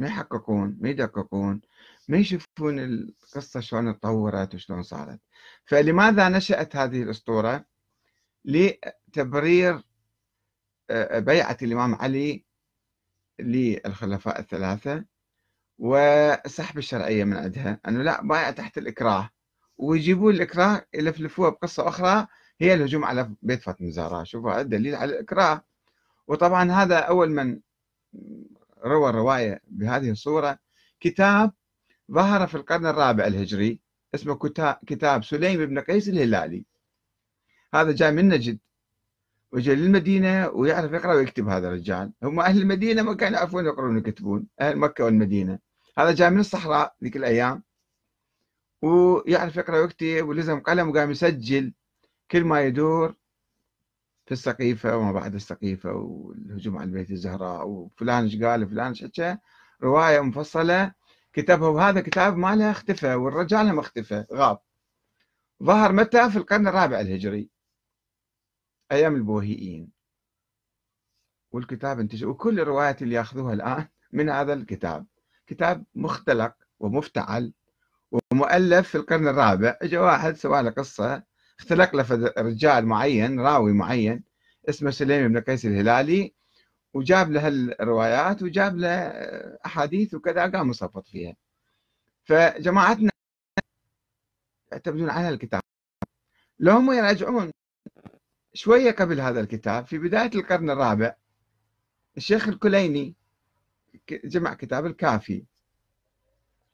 ما يحققون ما يدققون ما يشوفون القصة شلون تطورت وشلون صارت. فلماذا نشأت هذه الأسطورة؟ لتبرير آه، بيعة الإمام علي للخلفاء الثلاثة وسحب الشرعية من عندها. أنه لا بايع تحت الإكراه. ويجيبون الإكراه يلفلفوها بقصة أخرى هي الهجوم على بيت فاطمة الزهراء. شوفوا الدليل على الإكراه. وطبعا هذا أول من روى الرواية بهذه الصورة. كتاب ظهر في القرن الرابع الهجري اسمه كتاب سليم بن قيس الهلالي. هذا جاي من نجد وجاء للمدينة ويعرف يقرأ ويكتب هذا الرجال. هم أهل المدينة ما كانوا يعرفون يقرون ويكتبون أهل مكة والمدينة. هذا جاء من الصحراء ذيك الأيام ويعرف يقرأ ويكتب ولزم قلم وقام يسجل كل ما يدور. في السقيفة وما بعد السقيفة والهجوم على البيت الزهراء وفلان إيش قال وفلان إيش حكى. رواية مفصلة. كتبها وهذا كتاب ماله اختفى والرجال هم اختفى. غاب. ظهر متى؟ في القرن الرابع الهجري. أيام البوهيين والكتاب انتشر وكل الروايات اللي ياخذوها الآن من هذا الكتاب. كتاب مختلق ومفتعل ومؤلف في القرن الرابع. اجى واحد سوى له قصة اختلق له رجال معين راوي معين اسمه سليم بن قيس الهلالي وجاب له الروايات وجاب له أحاديث وكذا قام مصفط فيها. فجماعتنا يعتمدون على الكتاب. لو هم يراجعون شوية قبل هذا الكتاب في بداية القرن الرابع الشيخ الكليني جمع كتاب الكافي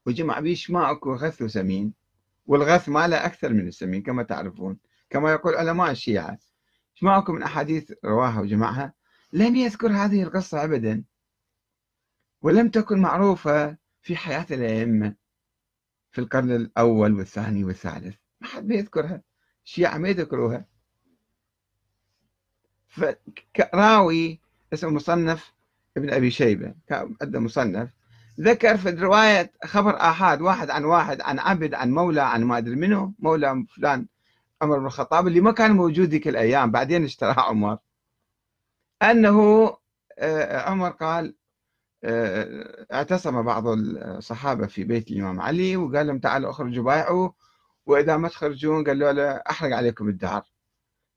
وجمع به شماء وغث وسمين. والغث ماله أكثر من السمين كما تعرفون. كما يقول علماء الشيعة. شماءكم من أحاديث رواها وجمعها؟ لم يذكر هذه القصة أبدا. ولم تكن معروفة في حياة الأئمة في القرن الأول والثاني والثالث. ما حد بيذكرها. الشيعة ما يذكروها. فراوي اسمه مصنف ابن أبي شيبة. عنده مصنف. ذكر في الرواية خبر آحاد واحد عن واحد عن عبد عن مولى عن ما أدري منه مولى فلان عمر بن الخطاب اللي ما كان موجود ذيك الأيام بعدين اشتراه عمر. أنه آه، عمر قال آه، اعتصم بعض الصحابة في بيت الإمام علي وقال لهم تعالوا اخرجوا بايعوا وإذا ما تخرجون قالوا له أحرق عليكم الدار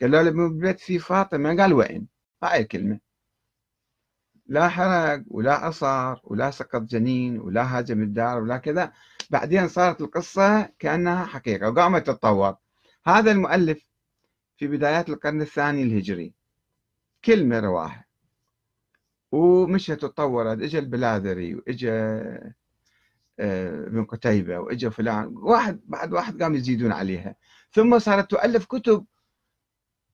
قالوا له بالبيت في فاطمة؟ قال وين؟ هاي الكلمة. لا حرق ولا عصر ولا سقط جنين ولا هاجم الدار ولا كذا. بعدين صارت القصة كأنها حقيقة وقامت تتطور. هذا المؤلف في بدايات القرن الثاني الهجري. كلمة رواها ومشت تطورت اجى البلاذري واجى آه، ابن قتيبة واجى فلان. واحد بعد واحد قام يزيدون عليها. ثم صارت تؤلف كتب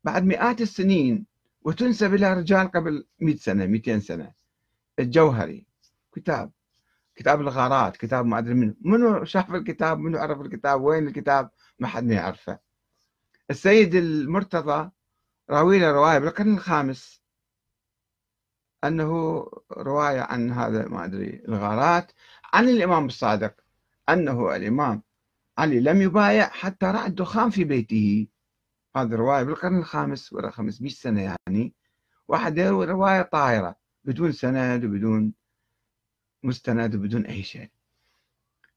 بعد مئات السنين. وتنسب إلى رجال قبل 100 سنة 200 سنة. الجوهري كتاب. كتاب الغارات كتاب ما أدري منه. منو شاف الكتاب؟ منو عرف الكتاب؟ وين الكتاب؟ ما حد يعرفه. السيد المرتضى راوي له رواية بالقرن الخامس. أنه رواية عن هذا ما أدري الغارات عن الإمام الصادق. أنه الإمام علي لم يبايع حتى رأى الدخان في بيته. هذه رواية بالقرن الخامس ولا 500 سنة يعني. واحد يروي رواية طاهرة بدون سند وبدون مستند وبدون أي شيء.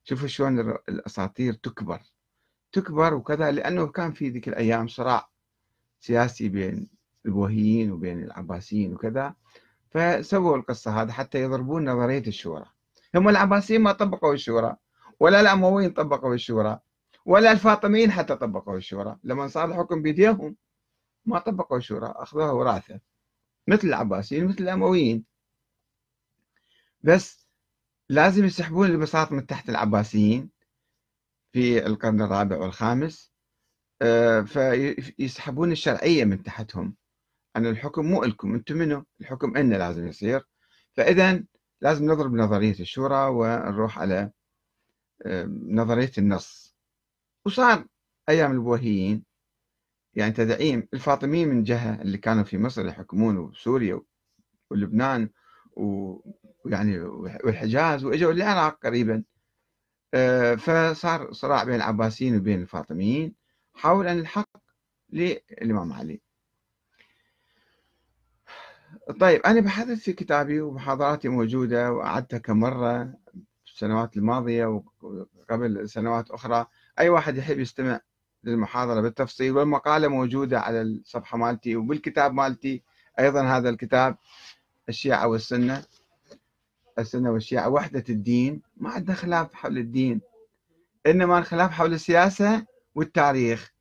شوفوا شلون الأساطير تكبر. تكبر وكذا لأنه كان في ذيك الأيام صراع سياسي بين البوهيين وبين العباسيين وكذا. فسووا القصة هذه حتى يضربون نظرية الشورى. هم العباسيين ما طبقوا الشورى ولا الأمويين طبقوا الشورى. ولا الفاطميين حتى طبقوا الشورى. لما صار الحكم بيديهم ما طبقوا الشورى أخذوها وراثة. مثل العباسيين مثل الأمويين. بس لازم يسحبون البساط من تحت العباسيين في القرن الرابع والخامس. آه، فيسحبون الشرعية من تحتهم. أن الحكم مو لكم أنتم منه الحكم إلنا لازم يصير. فإذا لازم نضرب نظرية الشورى ونروح على آه، نظرية النص. وصار أيام البوهيين. يعني تدعيم الفاطميين من جهة اللي كانوا في مصر يحكمون وسوريا ولبنان ويعني والحجاز وإجوا للعراق قريبا. آه، فصار صراع بين العباسيين وبين الفاطميين حول أن الحق للإمام علي. طيب أنا بحثت في كتابي ومحاضراتي موجودة وأعدتها كم مرة في السنوات الماضية وقبل سنوات أخرى. أي واحد يحب يستمع للمحاضرة بالتفصيل والمقالة موجودة على الصفحة مالتي وبالكتاب مالتي أيضا هذا الكتاب الشيعة والسنة السنة والشيعة وحدة الدين ما عندنا خلاف حول الدين إنما الخلاف حول السياسة والتاريخ.